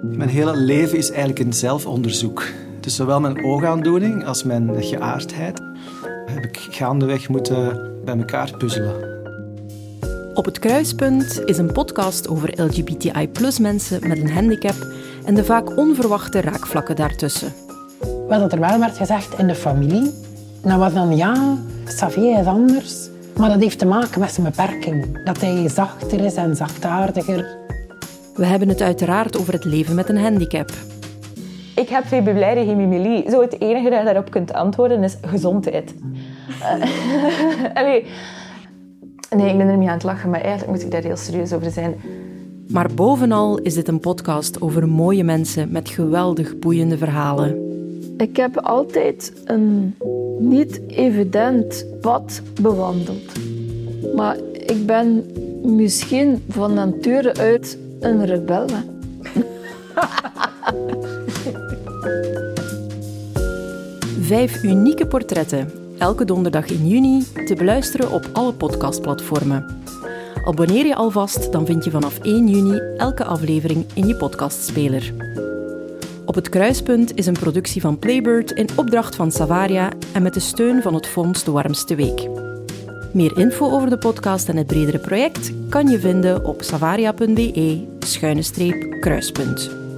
Mijn hele leven is eigenlijk een zelfonderzoek. Dus zowel mijn oogaandoening als mijn geaardheid heb ik gaandeweg moeten bij elkaar puzzelen. Op het Kruispunt is een podcast over LGBTI mensen met een handicap en de vaak onverwachte raakvlakken daartussen. Wat er wel werd gezegd in de familie, dat was dan ja, Xavier is anders, maar dat heeft te maken met zijn beperking. Dat hij zachter is en zachtaardiger. We hebben het uiteraard over het leven met een handicap. Ik heb febulaire hemimelie. Zo het enige dat je daarop kunt antwoorden is gezondheid. Uh, allee. Nee, ik ben er niet aan het lachen, maar eigenlijk moet ik daar heel serieus over zijn. Maar bovenal is dit een podcast over mooie mensen met geweldig boeiende verhalen. Ik heb altijd een niet evident pad bewandeld. Maar ik ben misschien van nature uit een rebel. Vijf unieke portretten, elke donderdag in juni, te beluisteren op alle podcastplatformen. Abonneer je alvast, dan vind je vanaf 1 juni elke aflevering in je podcastspeler. Op het Kruispunt is een productie van Playbird in opdracht van Savaria en met de steun van het Fonds De Warmste Week. Meer info over de podcast en het bredere project kan je vinden op savaria.be-kruispunt.